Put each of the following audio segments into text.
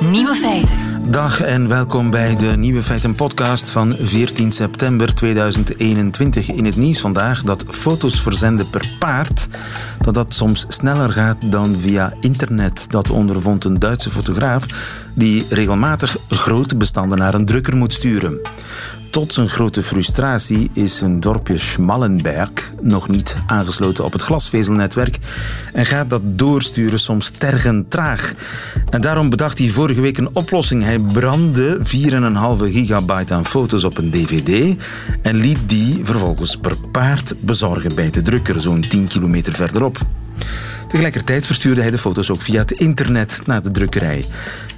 Nieuwe feiten. Dag en welkom bij de Nieuwe Feiten podcast van 14 september 2021. In het nieuws vandaag dat foto's verzenden per paard, dat dat soms sneller gaat dan via internet. Dat ondervond een Duitse fotograaf die regelmatig grote bestanden naar een drukker moet sturen. Tot zijn grote frustratie is een dorpje Schmallenberg nog niet aangesloten op het glasvezelnetwerk en gaat dat doorsturen soms tergend traag. En daarom bedacht hij vorige week een oplossing. Hij brandde 4,5 gigabyte aan foto's op een dvd en liet die vervolgens per paard bezorgen bij de drukker, zo'n 10 kilometer verderop. Tegelijkertijd verstuurde hij de foto's ook via het internet naar de drukkerij.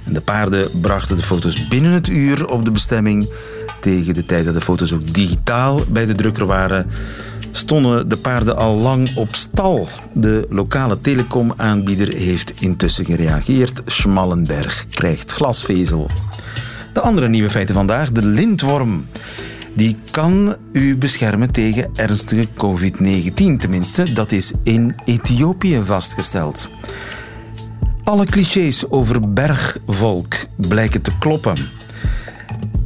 En de paarden brachten de foto's binnen het uur op de bestemming. Tegen de tijd dat de foto's ook digitaal bij de drukker waren, stonden de paarden al lang op stal. De lokale telecomaanbieder heeft intussen gereageerd. Schmallenberg krijgt glasvezel. De andere nieuwe feiten vandaag, de lintworm. Die kan u beschermen tegen ernstige COVID-19. Tenminste, dat is in Ethiopië vastgesteld. Alle clichés over bergvolk blijken te kloppen.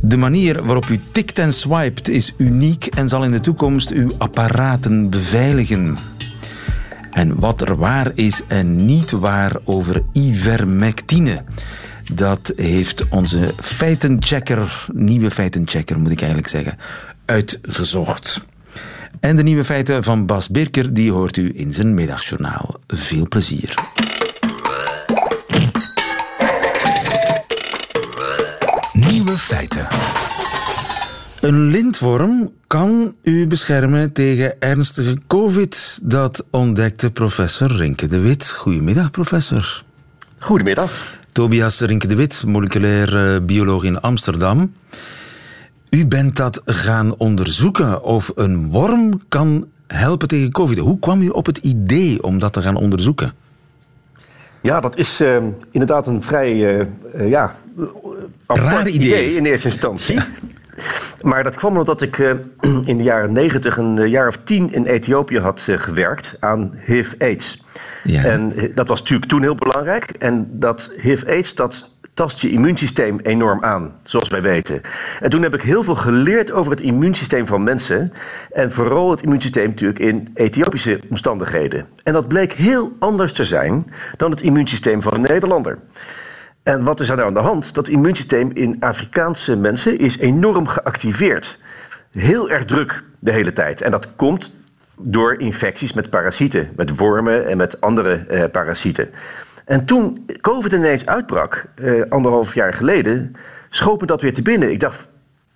De manier waarop u tikt en swipet is uniek en zal in de toekomst uw apparaten beveiligen. En wat er waar is en niet waar over ivermectine, dat heeft onze feitenchecker, nieuwe feitenchecker moet ik eigenlijk zeggen, uitgezocht. En de nieuwe feiten van Bas Birker, die hoort u in zijn middagjournaal. Veel plezier. Nieuwe feiten. Een lintworm kan u beschermen tegen ernstige COVID. Dat ontdekte professor Rinke de Wit. Goedemiddag, professor. Goedemiddag. Tobias Rinke de Wit, moleculair eh, bioloog in Amsterdam. U bent dat gaan onderzoeken of een worm kan helpen tegen COVID. Hoe kwam u op het idee om dat te gaan onderzoeken? Ja, dat is uh, inderdaad een vrij uh, uh, ja, raar idee. idee. in eerste instantie. Ja. Maar dat kwam omdat ik in de jaren negentig een jaar of tien in Ethiopië had gewerkt aan HIV-AIDS. Ja. En dat was natuurlijk toen heel belangrijk. En dat HIV-AIDS, dat tast je immuunsysteem enorm aan, zoals wij weten. En toen heb ik heel veel geleerd over het immuunsysteem van mensen. En vooral het immuunsysteem natuurlijk in Ethiopische omstandigheden. En dat bleek heel anders te zijn dan het immuunsysteem van een Nederlander. En wat is er nou aan de hand? Dat immuunsysteem in Afrikaanse mensen is enorm geactiveerd. Heel erg druk de hele tijd. En dat komt door infecties met parasieten, met wormen en met andere eh, parasieten. En toen COVID ineens uitbrak, eh, anderhalf jaar geleden, schoot me dat weer te binnen. Ik dacht,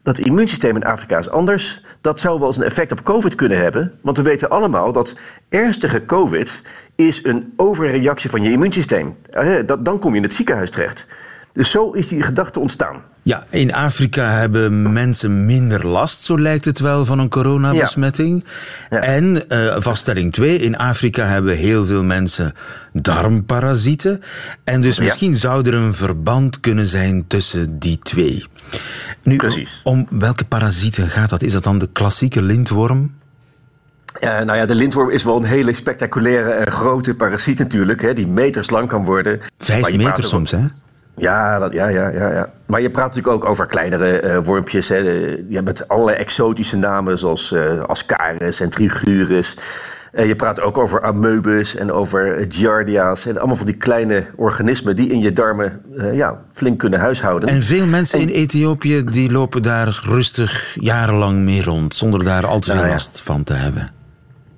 dat immuunsysteem in Afrika is anders. Dat zou wel eens een effect op COVID kunnen hebben. Want we weten allemaal dat ernstige COVID is een overreactie van je immuunsysteem. Uh, dan kom je in het ziekenhuis terecht. Dus zo is die gedachte ontstaan. Ja, in Afrika hebben mensen minder last, zo lijkt het wel, van een coronabesmetting. Ja. Ja. En uh, vaststelling 2, in Afrika hebben heel veel mensen darmparasieten. En dus misschien ja. zou er een verband kunnen zijn tussen die twee. Nu, Precies. om welke parasieten gaat dat? Is dat dan de klassieke lintworm? Uh, nou ja, de lintworm is wel een hele spectaculaire en grote parasiet natuurlijk, hè, die meters lang kan worden. Vijf meter soms, hè? Ja, dat, ja, ja, ja, ja. Maar je praat natuurlijk ook over kleinere uh, wormpjes. Hè. Je met allerlei exotische namen zoals uh, Ascaris en Trigurus. Uh, je praat ook over amoebus en over giardia's. En allemaal van die kleine organismen die in je darmen ja, flink kunnen huishouden. En veel mensen en, in Ethiopië die lopen daar rustig jarenlang mee rond. Zonder daar al te veel nou, ja. last van te hebben.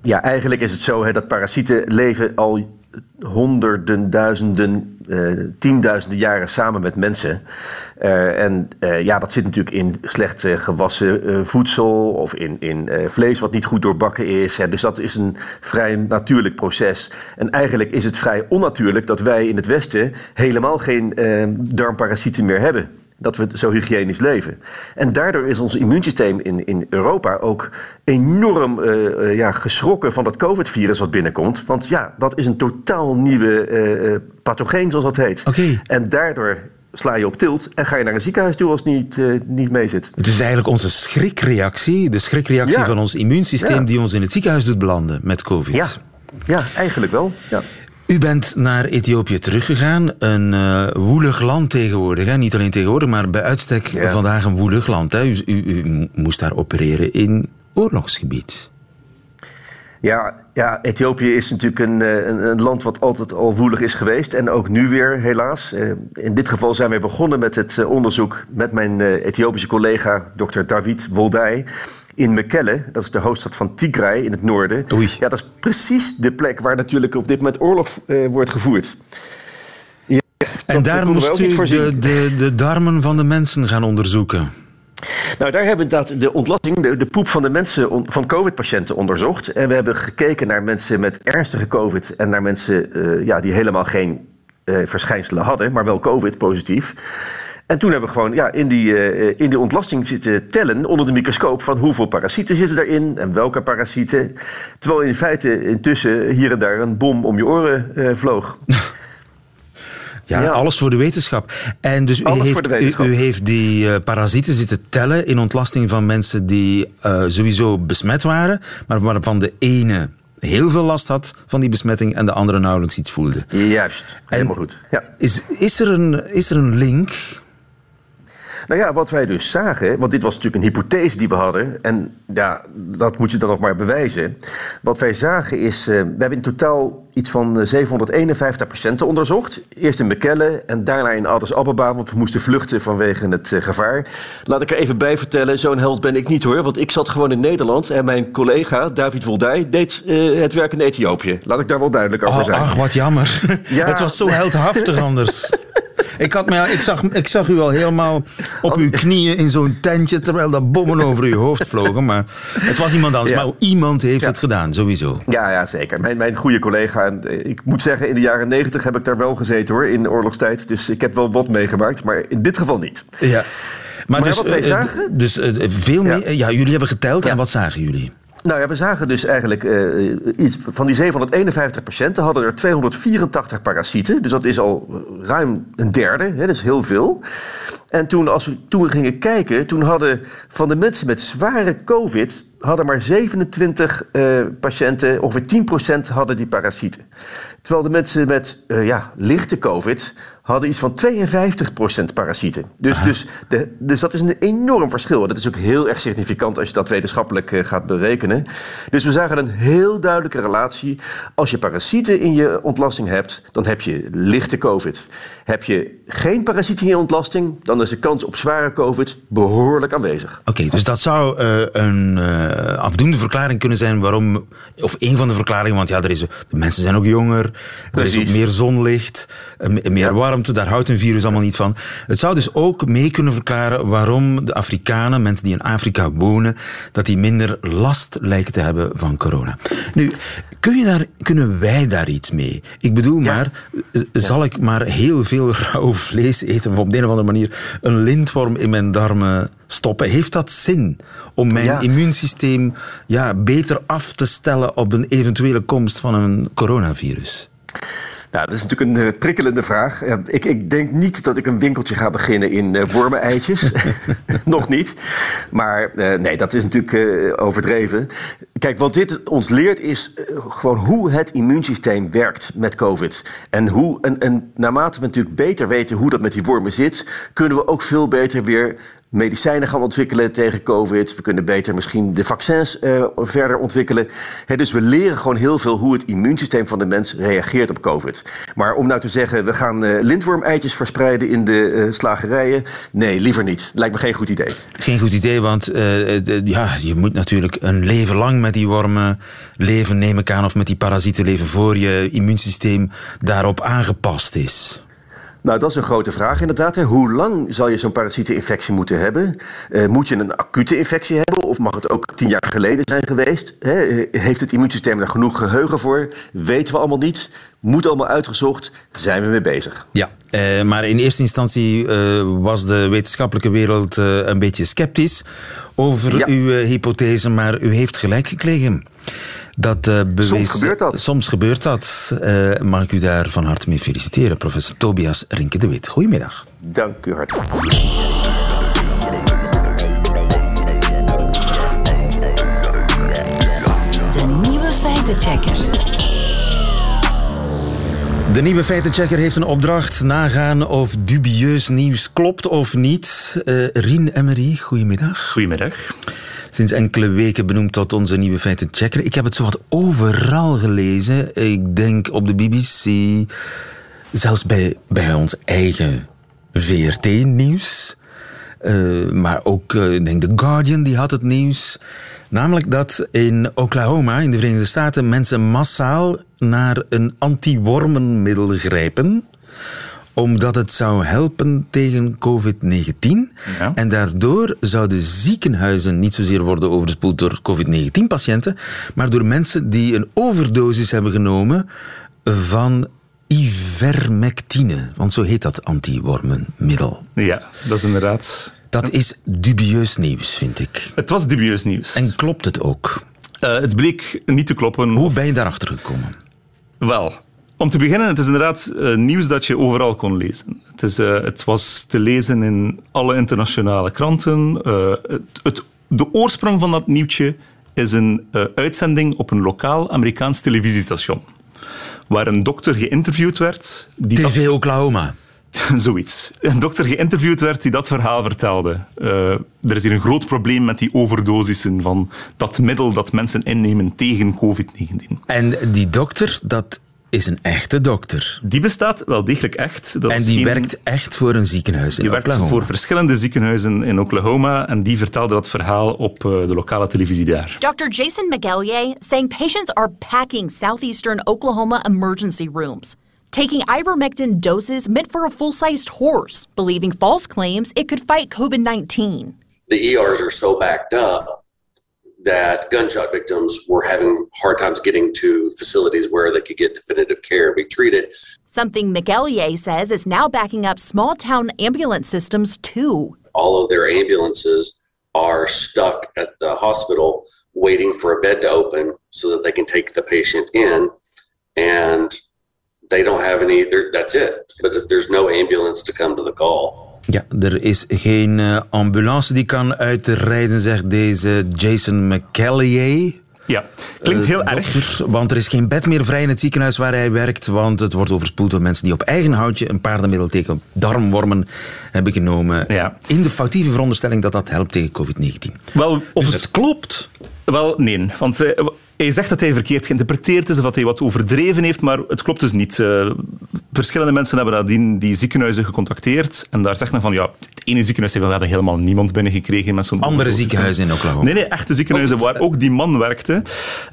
Ja, eigenlijk is het zo hè, dat parasieten leven al honderden, duizenden, uh, tienduizenden jaren samen met mensen. Uh, en uh, ja, dat zit natuurlijk in slecht gewassen voedsel of in, in vlees wat niet goed doorbakken is. Hè. Dus dat is een vrij natuurlijk proces. En eigenlijk is het vrij onnatuurlijk dat wij in het Westen helemaal geen darmparasieten meer hebben dat we zo hygiënisch leven. En daardoor is ons immuunsysteem in, in Europa ook enorm uh, uh, ja, geschrokken van dat COVID-virus wat binnenkomt. Want ja, dat is een totaal nieuwe uh, pathogeen, zoals dat heet. Okay. En daardoor sla je op tilt en ga je naar een ziekenhuis toe als het niet, uh, niet mee zit. Het is eigenlijk onze schrikreactie, de schrikreactie ja. van ons immuunsysteem... Ja. die ons in het ziekenhuis doet belanden met COVID. Ja, ja eigenlijk wel, ja. U bent naar Ethiopië teruggegaan. Een uh, woelig land tegenwoordig. Hè? Niet alleen tegenwoordig, maar bij uitstek vandaag een woelig land. Hè? U, u, u, moest daar opereren in oorlogsgebied. Ja, ja, Ethiopië is natuurlijk een, eh, een, een, land wat altijd al woelig is geweest. En ook nu weer, helaas. Eh, in dit geval zijn we begonnen met het onderzoek met mijn Ethiopische collega, dokter David Woldij in Mekelle, dat is de hoofdstad van Tigray in het noorden. Ja, dat is precies de plek waar natuurlijk op dit moment oorlog uh, wordt gevoerd. Ja, en daar moest u de, de, de darmen van de mensen gaan onderzoeken. Nou, daar hebben we de ontlasting, de, de poep van de mensen, van COVID-patiënten onderzocht. En we hebben gekeken naar mensen met ernstige COVID en naar mensen uh, ja, die helemaal geen uh, verschijnselen hadden, maar wel COVID-positief. En toen hebben we gewoon ja, in, die, uh, in die ontlasting zitten tellen onder de microscoop van hoeveel parasieten zitten erin en welke parasieten. Terwijl in feite intussen hier en daar een bom om je oren uh, vloog. Ja, alles voor de wetenschap. En dus u heeft, u, u, heeft, die uh, parasieten zitten tellen in ontlasting van mensen die sowieso besmet waren, maar waarvan de ene heel veel last had van die besmetting en de andere nauwelijks iets voelde. Juist, helemaal goed. Ja. Is, is, er een, is er een link nou ja, wat wij dus zagen, want dit was natuurlijk een hypothese die we hadden. En ja, dat moet je dan nog maar bewijzen. Wat wij zagen is, uh, we hebben in totaal iets van 751 eh, patiënten onderzocht. Eerst in Bekelle en daarna in Addis Ababa, want we moesten vluchten vanwege het uh, gevaar. Laat ik er even bij vertellen, zo'n held ben ik niet hoor. Want ik zat gewoon in Nederland en mijn collega David Woldij deed uh, het werk in Ethiopië. Laat ik daar wel duidelijk over zijn. Ach, wat jammer. Ja. het was zo heldhaftig anders. Ik, had me, ik, zag, ik zag u al helemaal op uw knieën in zo'n tentje terwijl de bommen over uw hoofd vlogen. Maar het was iemand anders. Maar iemand heeft het gedaan, sowieso. Ja, ja zeker. Mijn, mijn goede collega. Eh, ik moet zeggen, in de jaren negentig heb ik daar wel gezeten hoor, in oorlogstijd. Dus ik heb wel wat meegemaakt, maar in dit geval niet. Ja. Maar, dus, wat wij eh, zagen... Dus uh, veel meer... Ja. jullie hebben geteld. En wat zagen jullie? Nou ja, we zagen dus eigenlijk uh, iets van die 751 patiënten hadden er 284 parasieten. Dus dat is al ruim een derde, hè, dat is heel veel. En toen, als we, toen we gingen kijken, toen hadden van de mensen met zware COVID hadden maar 27 uh, patiënten, ongeveer 10% hadden die parasieten. Terwijl de mensen met uh, ja, lichte COVID hadden iets van 52% parasieten. Dus, dus, de, dus dat is een enorm verschil. Dat is ook heel erg significant als je dat wetenschappelijk uh, gaat berekenen. Dus we zagen een heel duidelijke relatie. Als je parasieten in je ontlasting hebt, dan heb je lichte COVID. Heb je geen parasieten in je ontlasting, dan is de kans op zware COVID behoorlijk aanwezig. Oké, dus dat zou uh, een afdoende verklaring kunnen zijn waarom, of een van de verklaringen, want ja, er is, de mensen zijn ook jonger, er is ook meer zonlicht, meer ja. warmte, daar houdt een virus allemaal niet van. Het zou dus ook mee kunnen verklaren waarom de Afrikanen, mensen die in Afrika wonen, dat die minder last lijken te hebben van corona. Nu, kun je daar, kunnen wij daar iets mee? Ik bedoel ja. maar, zal ik maar heel veel rauw vlees eten of op de een of andere manier een lintworm in mijn darmen stoppen? Heeft dat zin om mijn ja. immuunsysteem ja, beter af te stellen op een eventuele komst van een coronavirus? Nou, dat is natuurlijk een uh, prikkelende vraag. ik, ik, denk niet dat ik een winkeltje ga beginnen in uh, wormeneitjes. Nog niet. Maar uh, nee, dat is natuurlijk overdreven. Kijk, wat dit ons leert is gewoon hoe het immuunsysteem werkt met COVID. En, hoe, en, en naarmate we natuurlijk beter weten hoe dat met die wormen zit, kunnen we ook veel beter weer medicijnen gaan ontwikkelen tegen COVID. We kunnen beter misschien de vaccins uh, verder ontwikkelen. dus we leren gewoon heel veel hoe het immuunsysteem van de mens reageert op COVID. Maar om nou te zeggen, we gaan uh, lintwormeitjes verspreiden in de slagerijen. Nee, liever niet. Lijkt me geen goed idee. Geen goed idee, want ja, je moet natuurlijk een leven lang met die wormen leven, neem ik aan, of met die parasieten leven voor je immuunsysteem daarop aangepast is. Nou, dat is een grote vraag inderdaad. Hoe lang zal je zo'n parasieteninfectie moeten hebben? Uh, moet je een acute infectie hebben of mag het ook tien jaar geleden zijn geweest? Hè? Heeft het immuunsysteem daar genoeg geheugen voor? Weten we allemaal niet. Moet allemaal uitgezocht. Zijn we mee bezig. Ja, uh, maar in eerste instantie uh, was de wetenschappelijke wereld een beetje sceptisch over ja. uw hypothese, maar u heeft gelijk gekregen. Dat, uh, bewees, soms gebeurt dat. Soms gebeurt dat. Uh, mag ik u daar van harte mee feliciteren, professor Tobias Rinke de Wit. Goedemiddag. Dank u hartelijk. De nieuwe feitenchecker. De nieuwe feitenchecker heeft een opdracht. Nagaan of dubieus nieuws klopt of niet. Uh, Rien Emery, goedemiddag. Goedemiddag. Sinds enkele weken benoemd tot onze nieuwe feitenchecker. Ik heb het zo wat overal gelezen. Ik denk op de BBC, zelfs bij, bij ons eigen VRT-nieuws. Uh, maar ook, uh, ik denk, The Guardian, die had het nieuws. Namelijk dat in Oklahoma, in de Verenigde Staten, mensen massaal naar een antiwormenmiddel grijpen omdat het zou helpen tegen COVID-19. En daardoor zouden ziekenhuizen niet zozeer worden overspoeld door COVID-19-patiënten, maar door mensen die een overdosis hebben genomen van ivermectine. Want zo heet dat antiwormenmiddel. Ja, dat is inderdaad dat is dubieus nieuws, vind ik. Het was dubieus nieuws. En klopt het ook? Uh, het bleek niet te kloppen. Hoe ben je daarachter gekomen? Wel, om te beginnen, het is inderdaad uh, nieuws dat je overal kon lezen. Het, is, uh, het was te lezen in alle internationale kranten. Het, het, de oorsprong van dat nieuwtje is een uitzending op een lokaal Amerikaans televisiestation. Waar een dokter geïnterviewd werd. Die TV Oklahoma. Zoiets. Een dokter geïnterviewd werd die dat verhaal vertelde. Uh, er is hier een groot probleem met die overdosissen van dat middel dat mensen innemen tegen COVID-19. En die dokter, dat is een echte dokter. Die bestaat wel degelijk echt. Dat en die werkt echt voor een ziekenhuis in die Oklahoma. werkt voor verschillende ziekenhuizen in Oklahoma en die vertelde dat verhaal op uh, de lokale televisie daar. Dr. Jason McGallier saying patients are packing southeastern Oklahoma emergency rooms. Taking ivermectin doses meant for a full sized horse, believing false claims it could fight COVID 19. The ERs are so backed up that gunshot victims were having hard times getting to facilities where they could get definitive care and be treated. Something McEllier says is now backing up small town ambulance systems too. All of their ambulances are stuck at the hospital waiting for a bed to open so that they can take the patient in. And they don't have any. That's it. But if there's no ambulance to come to the call. Ja, er is geen uh, ambulance die kan uitrijden, zegt deze Jason McCallier. Ja, klinkt heel uh, erg. Want er is geen bed meer vrij in het ziekenhuis waar hij werkt, want het wordt overspoeld door mensen die op eigen houtje een paardenmiddel tegen darmwormen hebben genomen. Ja. In de foutieve veronderstelling dat dat helpt tegen COVID-19. Wel, of dus het, het klopt? Wel, nee. Want uh, hij zegt dat hij verkeerd geïnterpreteerd is of dat hij wat overdreven heeft, maar het klopt dus niet. Uh, verschillende mensen hebben nadien die ziekenhuizen gecontacteerd en daar zegt men van, ja, het ene ziekenhuis heeft we hebben helemaal niemand binnengekregen met zo'n... Andere ziekenhuizen in Oklahoma? Nee, nee, echte ziekenhuizen waar ook die man werkte.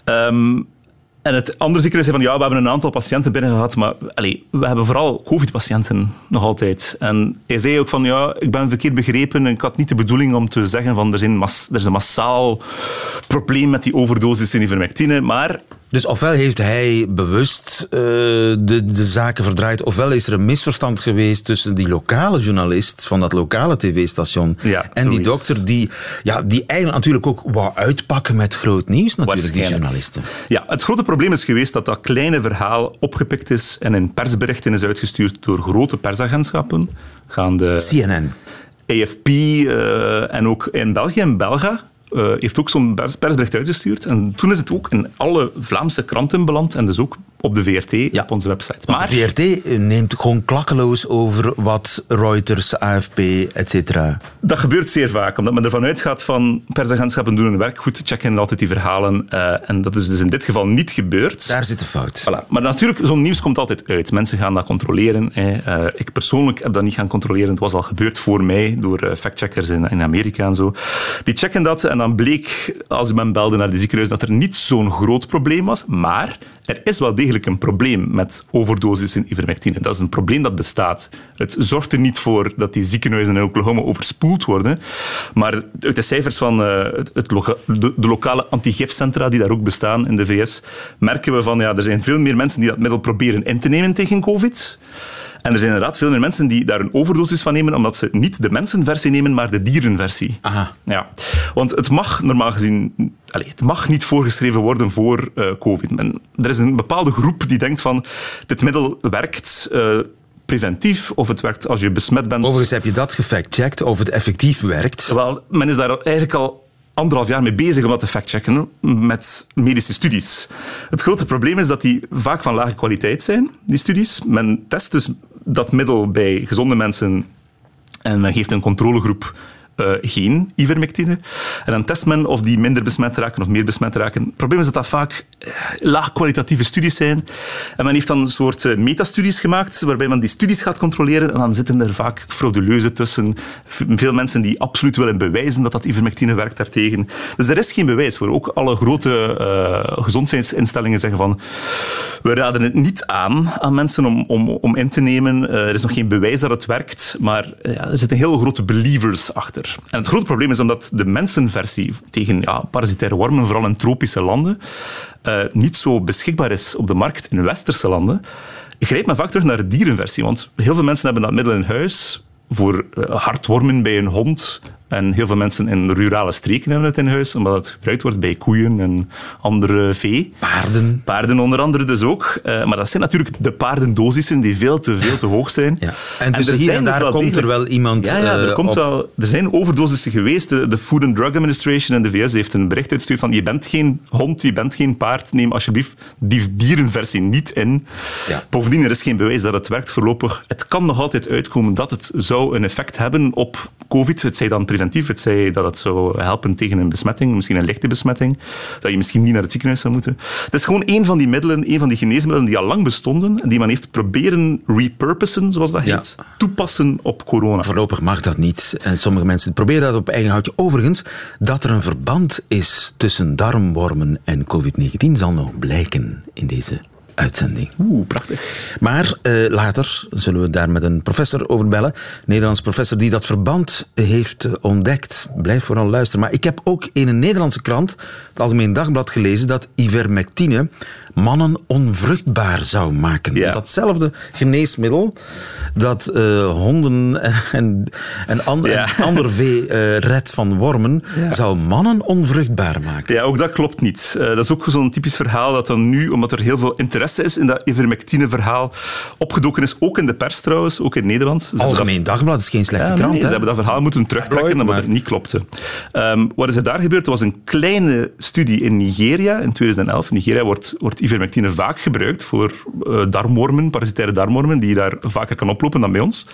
Um, en het andere ziekenhuis zei van ja, we hebben een aantal patiënten binnen gehad, maar we hebben vooral COVID-patiënten nog altijd. En hij zei ook van ja, ik ben verkeerd begrepen en ik had niet de bedoeling om te zeggen van er, er is een massaal probleem met die overdosis in ivermectine, maar dus ofwel heeft hij bewust uh, de, de zaken verdraaid, ofwel is er een misverstand geweest tussen die lokale journalist van dat lokale tv-station ja, en die dokter die, ja, die eigenlijk natuurlijk ook wou uitpakken met groot nieuws, natuurlijk, die journalisten. Ja, het grote probleem is geweest dat dat kleine verhaal opgepikt is en in persberichten is uitgestuurd door grote persagentschappen. Gaan de CNN. AFP uh, en ook in België en Belga uh, heeft ook zo'n persbericht uitgestuurd. En toen is het ook in alle Vlaamse kranten beland en dus ook op de VRT, ja. op onze website. Maar de VRT neemt gewoon klakkeloos over wat Reuters, AFP, etc. Dat gebeurt zeer vaak, omdat men ervan uitgaat van persagentschappen doen hun werk goed, checken altijd die verhalen. Uh, en dat is dus in dit geval niet gebeurd. Daar zit de fout. Voilà. Maar natuurlijk, zo'n nieuws komt altijd uit. Mensen gaan dat controleren. Uh, ik persoonlijk heb dat niet gaan controleren. Het was al gebeurd voor mij door factcheckers in, in Amerika en zo. Die checken dat en dan bleek, als men belde naar de ziekenhuis, dat er niet zo'n groot probleem was. Maar er is wel degelijk een probleem met overdosis in ivermectine. Dat is een probleem dat bestaat. Het zorgt er niet voor dat die ziekenhuizen in Oklahoma overspoeld worden. Maar uit de cijfers van uh, het loka de, de, lokale antigifcentra die daar ook bestaan in de VS, merken we van ja, er zijn veel meer mensen die dat middel proberen in te nemen tegen COVID. En er zijn inderdaad veel meer mensen die daar een overdosis van nemen, omdat ze niet de mensenversie nemen, maar de dierenversie. Aha. Ja. Want het mag normaal gezien het mag niet voorgeschreven worden voor uh, COVID. er is een bepaalde groep die denkt van dit middel werkt. Uh, preventief of het werkt als je besmet bent. Overigens heb je dat gefactcheckt of het effectief werkt. Wel, men is daar eigenlijk al anderhalf jaar mee bezig om dat te factchecken met medische studies. Het grote probleem is dat die vaak van lage kwaliteit zijn, die studies. Men test dus dat middel bij gezonde mensen en men geeft een controlegroep uh, geen ivermectine. En dan test men of die minder besmet raken of meer besmet raken. Het probleem is dat dat vaak uh, laagkwalitatieve studies zijn. En men heeft dan een soort uh, metastudies gemaakt, waarbij men die studies gaat controleren. En dan zitten er vaak frauduleuze tussen. Veel mensen die absoluut willen bewijzen dat dat ivermectine werkt daartegen. Dus er is geen bewijs voor. Ook alle grote gezondheidsinstellingen zeggen van we raden het niet aan aan mensen om, om, om in te nemen. er is nog geen bewijs dat het werkt, maar er zitten heel grote believers achter. En het grote probleem is omdat de mensenversie tegen ja, parasitaire wormen, vooral in tropische landen, uh, niet zo beschikbaar is op de markt in westerse landen. Grijpt men vaak terug naar de dierenversie, want heel veel mensen hebben dat middel in huis voor uh, hartwormen bij een hond, en heel veel mensen in rurale streken hebben het in huis, omdat het gebruikt wordt bij koeien en andere vee. Paarden. Paarden onder andere dus ook. Uh, maar dat zijn natuurlijk de paardendosissen die veel te, veel te hoog zijn. Ja. En, dus en hier en daar komt er wel iemand Ja, ja er, uh, komt wel, er zijn overdosissen geweest. De, de, Food and Drug Administration in de VS heeft een bericht uitgestuurd van je bent geen hond, je bent geen paard, neem alsjeblieft die dierenversie niet in. Ja. Bovendien, er is geen bewijs dat het werkt voorlopig. Het kan nog altijd uitkomen dat het zou een effect hebben op COVID. Het zij dan preventief. Het zei dat het zou helpen tegen een besmetting, misschien een lichte besmetting. Dat je misschien niet naar het ziekenhuis zou moeten. Het is gewoon een van die middelen, een van die geneesmiddelen die al lang bestonden en die men heeft proberen repurposen, zoals dat heet, toepassen op corona. Voorlopig mag dat niet. En sommige mensen proberen dat op eigen houtje. Overigens, dat er een verband is tussen darmwormen en COVID-19 zal nog blijken in deze uitzending. Oeh, prachtig. Maar uh, later zullen we daar met een professor over bellen. Een Nederlands professor die dat verband heeft uh, ontdekt. Blijf vooral luisteren. Maar ik heb ook in een Nederlandse krant, het Algemeen Dagblad, gelezen dat ivermectine mannen onvruchtbaar zou maken. Ja. Dus datzelfde geneesmiddel dat uh, honden en, en, en, an, ja. en ander vee uh, redt van wormen, ja. zou mannen onvruchtbaar maken. Ja, ook dat klopt niet. Uh, dat is ook zo'n typisch verhaal dat dan nu, omdat er heel veel interesse is in dat ivermectine-verhaal, opgedoken is, ook in de pers trouwens, ook in Nederland. Ze Algemeen dat... Dagblad is geen slechte krant. Nee, ze hebben dat verhaal moeten terugtrekken, omdat het niet klopte. Um, wat is er daar gebeurd? Er was een kleine studie in Nigeria in 2011. In Nigeria wordt, wordt ivermectine vaak gebruikt voor uh, darmwormen, parasitaire darmwormen, die daar vaker kan oplopen dan bij ons.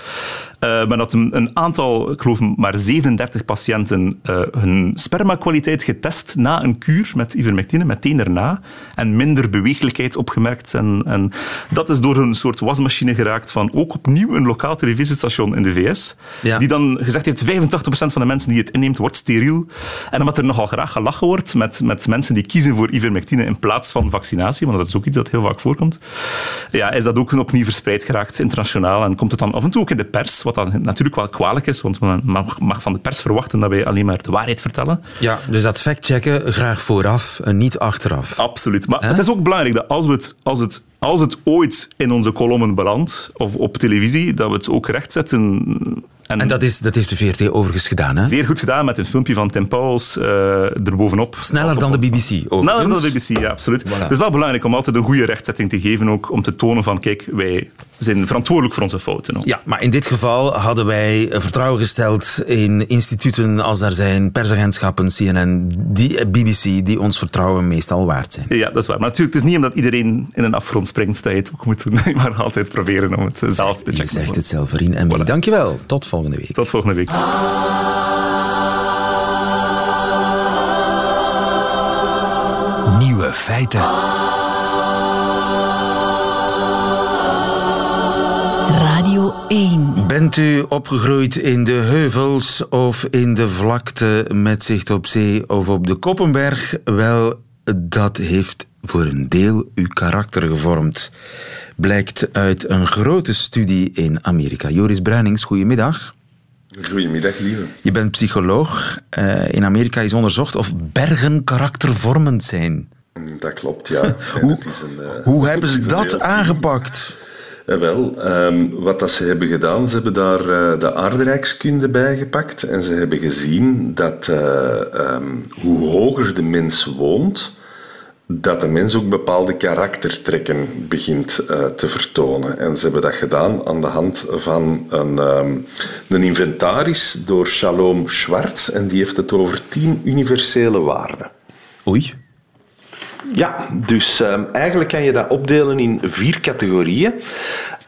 Uh, men had een, een, aantal, ik geloof maar 37 patiënten, uh, hun spermakwaliteit getest na een kuur met ivermectine, meteen daarna, en minder beweeglijkheid opgemerkt. En, en dat is door een soort wasmachine geraakt van ook opnieuw een lokaal televisiestation in de VS, ja. die dan gezegd heeft, 85% van de mensen die het inneemt, wordt steriel. En omdat er nogal graag gelachen wordt met, met mensen die kiezen voor ivermectine in plaats van vaccinatie, want dat is ook iets dat heel vaak voorkomt, ja, is dat ook opnieuw verspreid geraakt internationaal en komt het dan af en toe ook in de pers, wat dan natuurlijk wel kwalijk is, want men mag, mag van de pers verwachten dat wij alleen maar de waarheid vertellen. Ja, dus dat factchecken graag vooraf en niet achteraf. Absoluut. Maar He? het is ook belangrijk dat als, we het, als, het, als het ooit in onze kolommen belandt, of op televisie, dat we het ook rechtzetten en, en, dat, is, dat heeft de VRT overigens gedaan, hè? Zeer goed gedaan, met een filmpje van Tim Pauls uh, erbovenop. Sneller dan de BBC, overigens. Sneller dan de BBC, ja, absoluut. Voilà. Het is wel belangrijk om altijd een goede rechtzetting te geven, ook om te tonen van, kijk, wij zijn verantwoordelijk voor onze fouten. Ook. Ja, maar in dit geval hadden wij vertrouwen gesteld in instituten als daar zijn, persagentschappen, CNN, die, BBC, die ons vertrouwen meestal waard zijn. Ja, dat is waar. Maar natuurlijk, het is niet omdat iedereen in een afgrond springt dat je het ook moet doen, maar altijd proberen om het zelf te checken. Je zegt het zelf, Rien. En voilà. dankjewel. Tot volgende week. Tot volgende week. Nieuwe feiten. 1. Bent u opgegroeid in de heuvels of in de vlakte met zicht op zee of op de Koppenberg? Wel, dat heeft voor een deel uw karakter gevormd. Blijkt uit een grote studie in Amerika. Joris Bruinings, goedemiddag. Goedemiddag, lieve. Je bent psycholoog. Uh, in Amerika is onderzocht of bergen karaktervormend zijn. Dat klopt, ja. hoe is een, uh, hoe hebben ze dat aangepakt? Ja, wel, um, wat dat ze hebben gedaan, ze hebben daar uh, de aardrijkskunde bij gepakt en ze hebben gezien dat um, hoe hoger de mens woont, dat de mens ook bepaalde karaktertrekken begint te vertonen. En ze hebben dat gedaan aan de hand van een, um, een inventaris door Shalom Schwartz. En die heeft het over tien universele waarden. Oei. Ja, dus um, eigenlijk kan je dat opdelen in vier categorieën.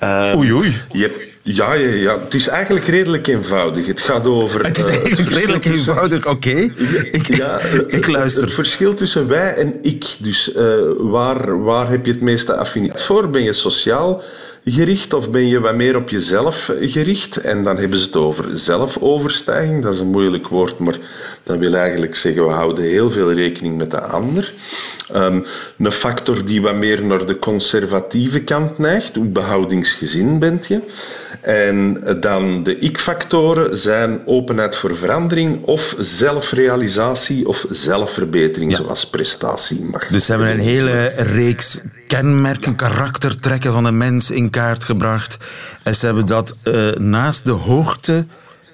Um, oei, oei. Je hebt ja, ja, ja, het is eigenlijk redelijk eenvoudig. Het gaat over. Het is eh, eigenlijk redelijk eenvoudig, oké. Ik, ja, ik luister. Het verschil tussen wij en ik. Dus uh, waar, waar heb je het meeste affiniteit voor? Ben je sociaal gericht of ben je wat meer op jezelf gericht? En dan hebben ze het over zelfoverstijging. Dat is een moeilijk woord, maar dat wil eigenlijk zeggen we houden heel veel rekening met de ander. Um, een factor die wat meer naar de conservatieve kant neigt. Hoe behoudingsgezin bent je? En dan de ik-factoren zijn openheid voor verandering of zelfrealisatie of zelfverbetering, zoals prestatie mag. Dus ze hebben een hele reeks kenmerken, karaktertrekken van de mens in kaart gebracht. En ze hebben dat uh, naast de hoogte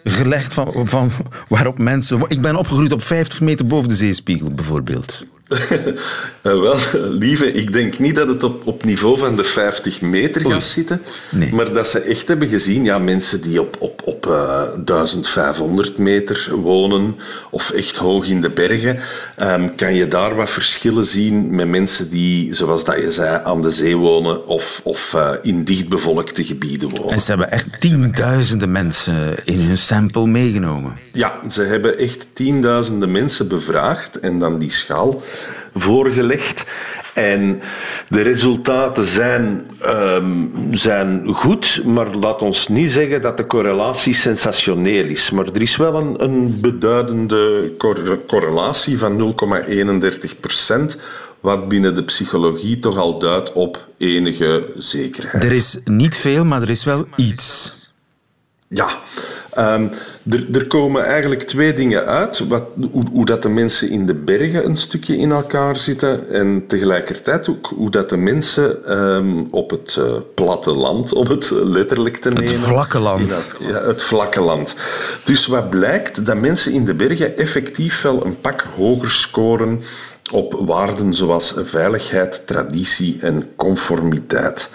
gelegd van, van waarop mensen... Ik ben opgegroeid op 50 meter boven de zeespiegel, bijvoorbeeld. Eh, wel, lieve, ik denk niet dat het op, op niveau van de 50 meter gaat zitten. Nee. Maar dat ze echt hebben gezien, ja, mensen die op, op, op uh, eh, 1500 meter wonen of echt hoog in de bergen, um, kan je daar wat verschillen zien met mensen die, zoals dat je zei, aan de zee wonen of, of uh, in dichtbevolkte gebieden wonen. En ze hebben echt tienduizenden mensen in hun sample meegenomen. Ja, ze hebben echt tienduizenden mensen bevraagd en dan die schaal voorgelegd. En de resultaten zijn, um, zijn goed, maar laat ons niet zeggen dat de correlatie sensationeel is. Maar er is wel een, een beduidende cor correlatie van 0,31 procent wat binnen de psychologie toch al duidt op enige zekerheid. Er is niet veel, maar er is wel iets. Ja, Um, er, er, komen eigenlijk twee dingen uit. Wat, hoe, hoe, dat de mensen in de bergen een stukje in elkaar zitten en tegelijkertijd ook hoe dat de mensen um, op het uh, platteland, om het letterlijk te nemen... Het vlakke land. Dat, ja, het vlakke land. Dus wat blijkt, dat mensen in de bergen effectief wel een pak hoger scoren op waarden zoals veiligheid, traditie en conformiteit.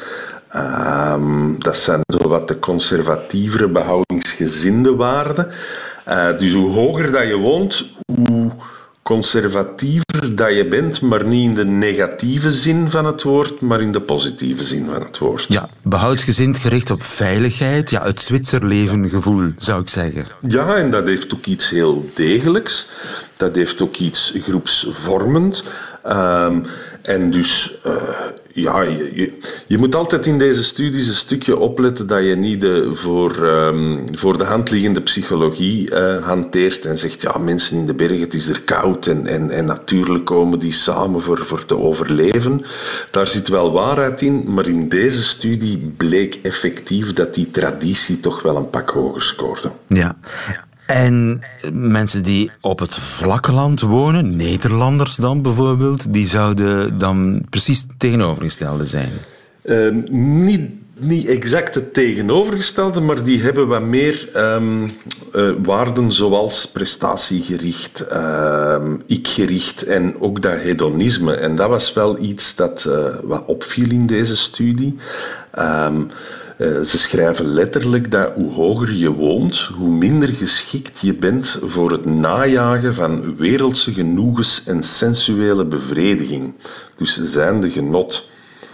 Um, dat zijn zo wat de conservatievere, behoudingsgezinde waarden. Uh, dus hoe hoger dat je woont, hoe conservatiever dat je bent, maar niet in de negatieve zin van het woord, maar in de positieve zin van het woord. Ja, behoudsgezind gericht op veiligheid, ja, het Zwitserleven gevoel, zou ik zeggen. Ja, en dat heeft ook iets heel degelijks. Dat heeft ook iets groepsvormend. Um, en dus, uh, ja, je, je, moet altijd in deze studies een stukje opletten dat je niet de voor, um, voor de hand liggende psychologie uh, hanteert en zegt, ja, mensen in de bergen, het is er koud en, en, en natuurlijk komen die samen voor, voor te overleven. Daar zit wel waarheid in, maar in deze studie bleek effectief dat die traditie toch wel een pak hoger scoorde. Ja. En mensen die op het vlakke land wonen, Nederlanders dan bijvoorbeeld, die zouden dan precies het tegenovergestelde zijn? Uh, niet, niet exact het tegenovergestelde, maar die hebben wat meer um, uh, waarden zoals prestatiegericht, uh, ikgericht en ook dat hedonisme. En dat was wel iets dat uh, wat opviel in deze studie. Eh, ze schrijven letterlijk dat hoe hoger je woont, hoe minder geschikt je bent voor het najagen van wereldse genoegens en sensuele bevrediging. Dus zijn de genot.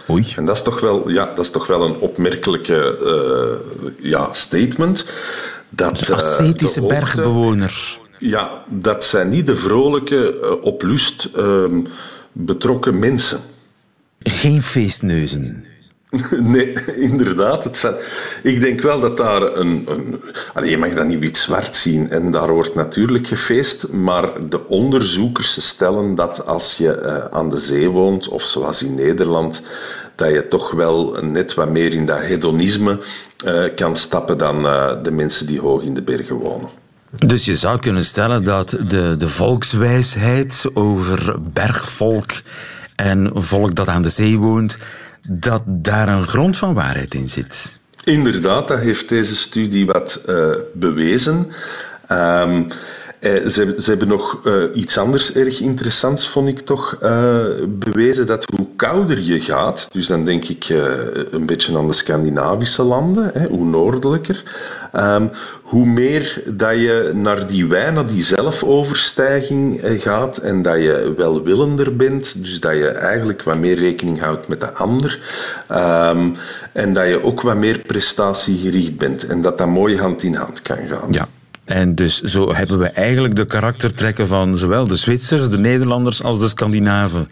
Oei. En dat is toch wel, ja, dat is toch wel een opmerkelijke uh, ja, statement. Dat, de ascetische bergbewoners. Ja, dat zijn niet de vrolijke, op lust ehm, betrokken mensen. Geen feestneuzen. Nee, inderdaad. Het zijn, ik denk wel dat daar een. een je mag dat niet wit-zwart zien en daar wordt natuurlijk gefeest, maar de onderzoekers stellen dat als je uh, aan de zee woont, of zoals in Nederland, dat je toch wel net wat meer in dat hedonisme uh, kan stappen dan uh, de mensen die hoog in de bergen wonen. Dus je zou kunnen stellen dat de, de volkswijsheid over bergvolk en volk dat aan de zee woont dat daar een grond van waarheid in zit. Inderdaad, dat heeft deze studie wat uh, bewezen. Um, Eh, ze, ze, hebben nog uh, iets anders erg interessants, vond ik toch, uh, bewezen. Dat hoe kouder je gaat, dus dan denk ik een beetje aan de Scandinavische landen, hè, hoe noordelijker, um, hoe meer dat je naar die wijn, naar die zelfoverstijging gaat en dat je welwillender bent, dus dat je eigenlijk wat meer rekening houdt met de ander um, en dat je ook wat meer prestatiegericht bent en dat dat mooi hand in hand kan gaan. Ja. En dus zo hebben we eigenlijk de karaktertrekken van zowel de Zwitsers, de Nederlanders als de Scandinaven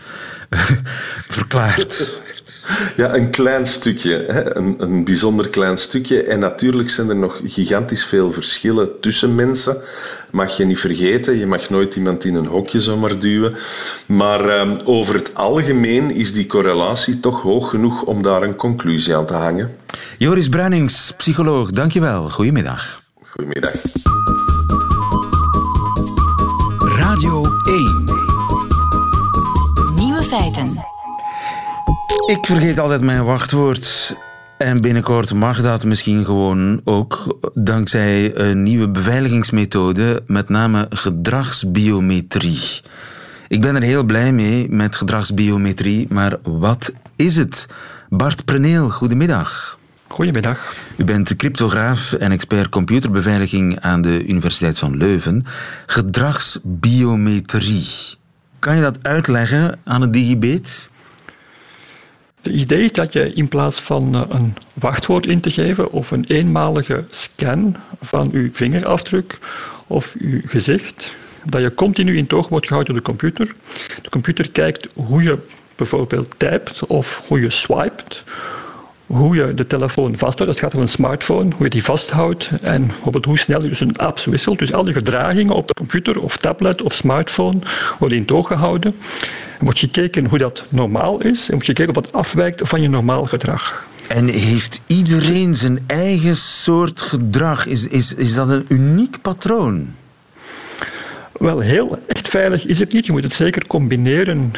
verklaard. Ja, een klein stukje, hè? Een, een bijzonder klein stukje. En natuurlijk zijn er nog gigantisch veel verschillen tussen mensen. Mag je niet vergeten, je mag nooit iemand in een hokje zomaar duwen. Maar um, over het algemeen is die correlatie toch hoog genoeg om daar een conclusie aan te hangen. Joris Bruinings, psycholoog, dankjewel. Goedemiddag. Goedemiddag. Radio 1. Nieuwe feiten. Ik vergeet altijd mijn wachtwoord. En binnenkort mag dat misschien gewoon ook dankzij een nieuwe beveiligingsmethode, met name gedragsbiometrie. Ik ben er heel blij mee met gedragsbiometrie, maar wat is het? Bart Preneel, goedemiddag. Goedemiddag. U bent cryptograaf en expert computerbeveiliging aan de Universiteit van Leuven. Gedragsbiometrie. Kan je dat uitleggen aan het digibet? Het idee is dat je in plaats van eh, een wachtwoord in te geven of een eenmalige scan van uw vingerafdruk of uw gezicht, dat je continu in toog wordt gehouden door de computer. De computer kijkt hoe je bijvoorbeeld typt of hoe je swipet hoe je de telefoon vasthoudt. Het gaat om een smartphone, hoe je die vasthoudt en bijvoorbeeld hoe snel je dus een apps wisselt. Dus al die gedragingen op de computer of tablet of smartphone worden in toog gehouden. Er wordt gekeken hoe dat normaal is en wordt gekeken of dat afwijkt van je normaal gedrag. En heeft iedereen zijn eigen soort gedrag? Is, is, is dat een uniek patroon? Wel, heel echt veilig is het niet. Je moet het zeker combineren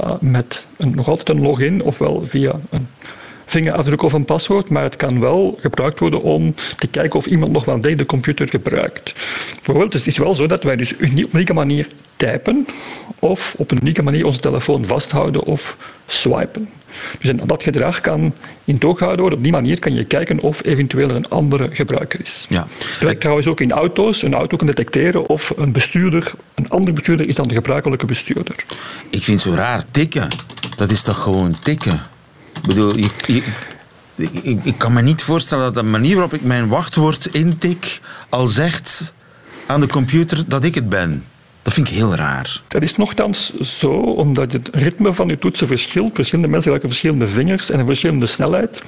uh, met een, nog altijd een login ofwel via een vingerafdruk of een paswoord, maar het kan wel gebruikt worden om te kijken of iemand nog wel de computer gebruikt. Bijvoorbeeld, het is wel zo dat wij dus op een unieke manier typen of op een unieke manier onze telefoon vasthouden of swipen. Dus dat gedrag kan in toog gehouden worden. Op die manier kan je kijken of eventueel een andere gebruiker is. Ja. Het werkt trouwens ook in auto's. Een auto kan detecteren of een bestuurder een andere bestuurder is dan de gebruikelijke bestuurder. Ik vind het zo raar tikken. Dat is toch gewoon tikken? Ik bedoel, ik, ik, kan me niet voorstellen dat de manier waarop ik mijn wachtwoord intik al zegt aan de computer dat ik het ben. Dat vind ik heel raar. Dat is nogthans zo, omdat het ritme van je toetsen verschilt. Verschillende mensen gebruiken verschillende vingers en een verschillende snelheid.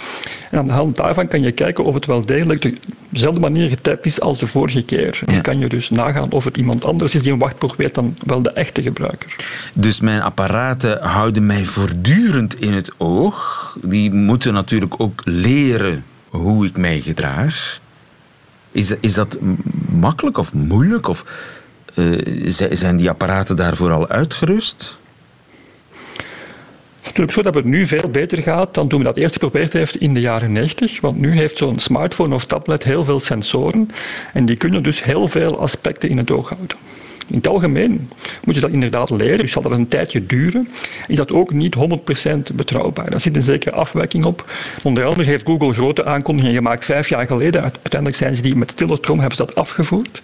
En aan de hand daarvan kan je kijken of het wel degelijk dezelfde manier getypt is als de vorige keer. En dan kan je dus nagaan of het iemand anders is die een wachtwoord weet dan wel de echte gebruiker. Dus mijn apparaten houden mij voortdurend in het oog. Die moeten natuurlijk ook leren hoe ik mij gedraag. Is, is dat makkelijk of moeilijk? Of zijn die apparaten daarvoor al uitgerust? Het is natuurlijk zo dat het nu veel beter gaat dan toen we dat eerst geprobeerd heeft in de jaren 90. Want nu heeft zo'n smartphone of tablet heel veel sensoren en die kunnen dus heel veel aspecten in het oog houden. In het algemeen moet je dat inderdaad leren, dus zal dat een tijdje duren. Is dat ook niet 100% betrouwbaar. Daar zit een zekere afwijking op. Onder andere heeft Google grote aankondigingen gemaakt vijf jaar geleden. Uiteindelijk zijn ze die met stille trom hebben ze dat afgevoerd.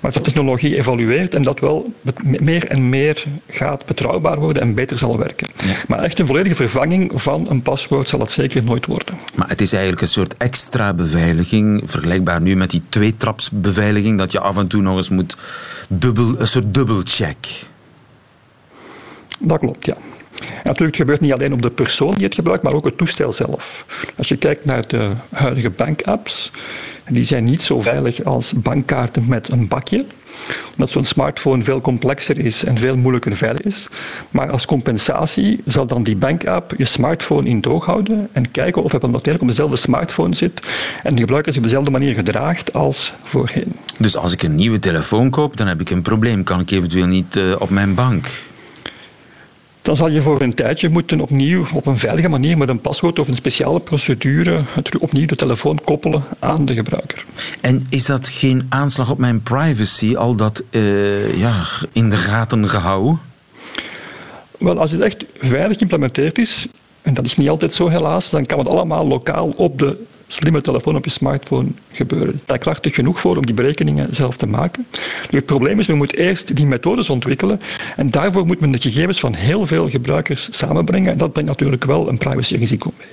Maar de technologie evolueert en dat wel meer en meer gaat betrouwbaar worden en beter zal werken. Maar echt een volledige vervanging van een paswoord zal het zeker nooit worden. Maar het is eigenlijk een soort extra beveiliging, vergelijkbaar nu met die tweetrapsbeveiliging, dat je af en toe nog eens moet dubbel, een soort dubbelcheck. Dat klopt, ja. Natuurlijk, het gebeurt niet alleen op de persoon die het gebruikt, maar ook het toestel zelf. Als je kijkt naar de huidige bankapps, die zijn niet zo veilig als bankkaarten met een bakje omdat zo'n smartphone veel complexer is en veel moeilijker veilig is. Maar als compensatie zal dan die bankapp je smartphone in toog houden en kijken of het natuurlijk op dezelfde smartphone zit en de gebruiker zich op dezelfde manier gedraagt als voorheen. Dus als ik een nieuwe telefoon koop, dan heb ik een probleem. Kan ik eventueel niet uh, op mijn bank? Dan zal je voor een tijdje moeten opnieuw op een veilige manier met een paswoord of een speciale procedure opnieuw de telefoon koppelen aan de gebruiker. En is dat geen aanslag op mijn privacy, al dat uh, ja, in de gaten gehouden? Wel, als het echt veilig geïmplementeerd is, en dat is niet altijd zo helaas, dan kan het allemaal lokaal op de slimme telefoon op je smartphone gebeuren. Daar krachtig genoeg voor om die berekeningen zelf te maken. Het probleem is, we moeten eerst die methodes ontwikkelen en daarvoor moet men de gegevens van heel veel gebruikers samenbrengen en dat brengt natuurlijk wel een privacyrisico mee.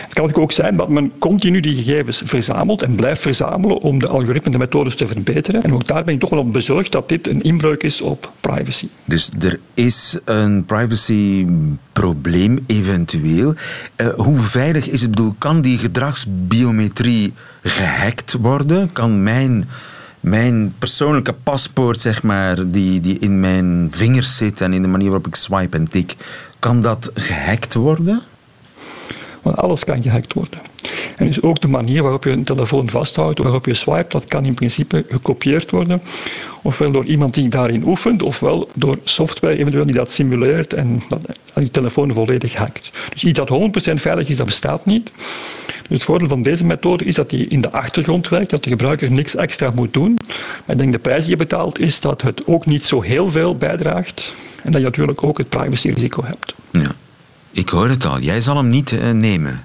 Het kan ook zijn dat men continu die gegevens verzamelt en blijft verzamelen om de algoritmen, de methodes te verbeteren. En ook daar ben ik toch wel op bezorgd dat dit een inbreuk is op privacy. Dus er is een privacyprobleem eventueel. Uh, hoe veilig is het? bedoel, kan die gedragsbiometrie gehackt worden? Kan mijn mijn persoonlijke paspoort, zeg maar, die, die in mijn vingers zit en in de manier waarop ik swipe en tik, kan dat gehackt worden? Want alles kan gehackt worden. En dus ook de manier waarop je een telefoon vasthoudt, waarop je swipe, dat kan in principe gekopieerd worden. Ofwel door iemand die daarin oefent, ofwel door software eventueel die dat simuleert en die telefoon volledig hackt. Dus iets dat 100% veilig is, dat bestaat niet. Dus het voordeel van deze methode is dat die in de achtergrond werkt, dat de gebruiker niks extra moet doen. Maar ik denk de prijs die je betaalt is dat het ook niet zo heel veel bijdraagt en dat je natuurlijk ook het privacyrisico hebt. Ja. Ik hoor het al, jij zal hem niet uh, nemen.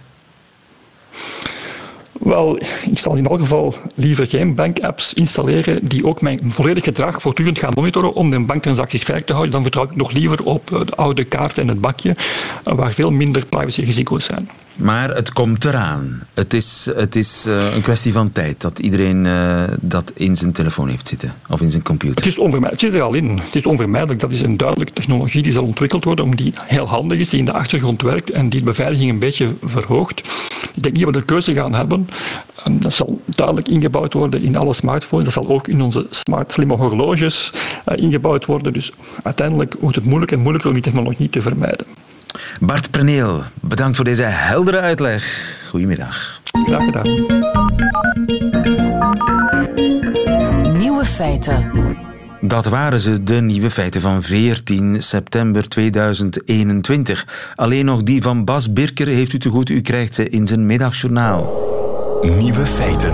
Wel, ik zal in elk geval liever geen bankapps installeren die ook mijn volledig gedrag voortdurend gaan monitoren om de banktransacties veilig te houden. Dan vertrouw ik nog liever op eh, de oude kaart en het bakje, eh, waar veel minder privacyrisico's zijn. Maar het komt eraan. Het is, het is uh, een kwestie van tijd dat iedereen uh, dat in zijn telefoon heeft zitten of in zijn computer. Het is onvermijdelijk. Het zit er al in. Het is onvermijdelijk. Dat is een duidelijke technologie die zal ontwikkeld worden, om die heel handig is, die in de achtergrond werkt en die de beveiliging een beetje verhoogt. Ik denk niet dat we de keuze gaan hebben. Dat zal duidelijk ingebouwd worden in alle smartphones. Dat zal ook in onze smart slimme horloges uh, ingebouwd worden. Dus uiteindelijk wordt het moeilijk en moeilijker om die technologie te vermijden. Bart Preneel, bedankt voor deze heldere uitleg. Goedemiddag. Graag gedaan. Nieuwe feiten. Dat waren ze, de nieuwe feiten van 14 september 2021. Alleen nog die van Bas Birker heeft u te goed, u krijgt ze in zijn middagjournaal. Nieuwe feiten.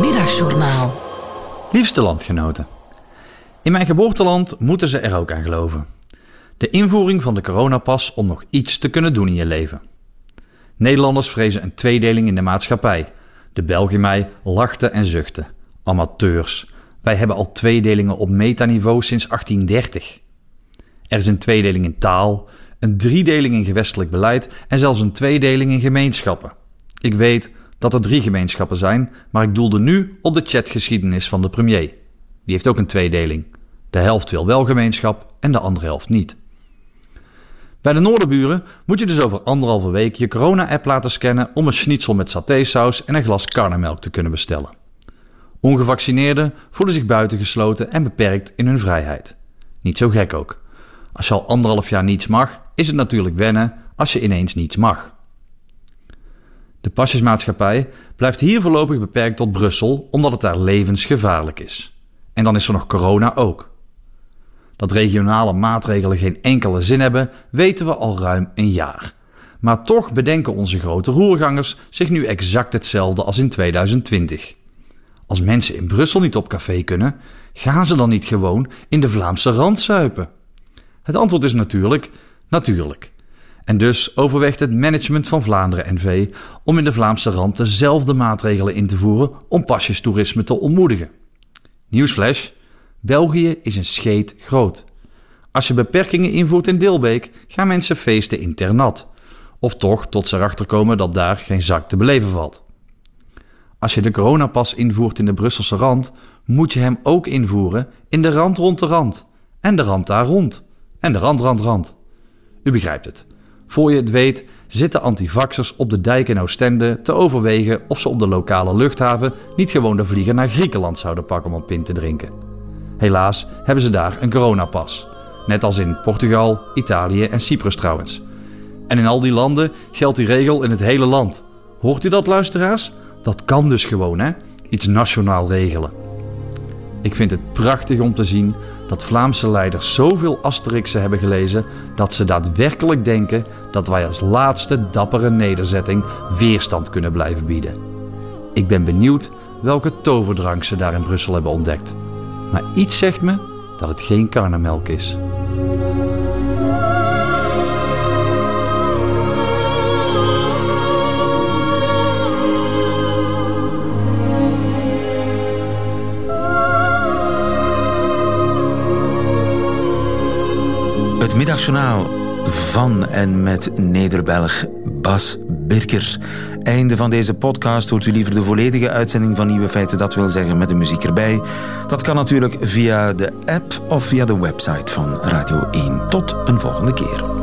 Middagjournaal. Liefste landgenoten. In mijn geboorteland moeten ze er ook aan geloven. De invoering van de coronapas om nog iets te kunnen doen in je leven. Nederlanders vrezen een tweedeling in de maatschappij. De Belg in mij lachte en zuchtte. Amateurs. Wij hebben al tweedelingen op metaniveau sinds 1830. Er is een tweedeling in taal, een driedeling in gewestelijk beleid en zelfs een tweedeling in gemeenschappen. Ik weet dat er drie gemeenschappen zijn, maar ik doelde nu op de chatgeschiedenis van de premier. Die heeft ook een tweedeling. De helft wil wel gemeenschap en de andere helft niet. Bij de Noorderburen moet je dus over anderhalve week je corona-app laten scannen om een schnitzel met satésaus en een glas karnemelk te kunnen bestellen. Ongevaccineerden voelen zich buitengesloten en beperkt in hun vrijheid. Niet zo gek ook. Als je al anderhalf jaar niets mag, is het natuurlijk wennen als je ineens niets mag. De pasjesmaatschappij blijft hier voorlopig beperkt tot Brussel omdat het daar levensgevaarlijk is. En dan is er nog corona ook. Dat regionale maatregelen geen enkele zin hebben, weten we al ruim een jaar. Maar toch bedenken onze grote roergangers zich nu exact hetzelfde als in 2020. Als mensen in Brussel niet op café kunnen, gaan ze dan niet gewoon in de Vlaamse rand zuipen? Het antwoord is natuurlijk, natuurlijk. En dus overweegt het management van Vlaanderen NV om in de Vlaamse rand dezelfde maatregelen in te voeren om pasjestoerisme te ontmoedigen. Nieuwsflash: België is een scheet groot. Als je beperkingen invoert in Dilbeek, gaan mensen feesten internat. Of toch tot ze erachter komen dat daar geen zak te beleven valt. Als je de coronapas invoert in de Brusselse rand, moet je hem ook invoeren in de rand rond de rand. En de rand daar rond. En de rand, rand, rand. U begrijpt het. Voor je het weet zitten antivaxers op de dijk in Oostende te overwegen of ze op de lokale luchthaven niet gewoon de vlieger naar Griekenland zouden pakken om een pint te drinken. Helaas hebben ze daar een coronapas. Net als in Portugal, Italië en Cyprus trouwens. En in al die landen geldt die regel in het hele land. Hoort u dat, luisteraars? Dat kan dus gewoon, hè? Iets nationaal regelen. Ik vind het prachtig om te zien dat Vlaamse leiders zoveel Asterixen hebben gelezen dat ze daadwerkelijk denken dat wij als laatste dappere nederzetting weerstand kunnen blijven bieden. Ik ben benieuwd welke toverdrank ze daar in Brussel hebben ontdekt. Maar iets zegt me dat het geen karnemelk is. Middagjournaal van en met Nederbelg Bas Birker. Einde van deze podcast. Hoort u liever de volledige uitzending van Nieuwe Feiten, dat wil zeggen met de muziek erbij? Dat kan natuurlijk via de app of via de website van Radio 1. Tot een volgende keer.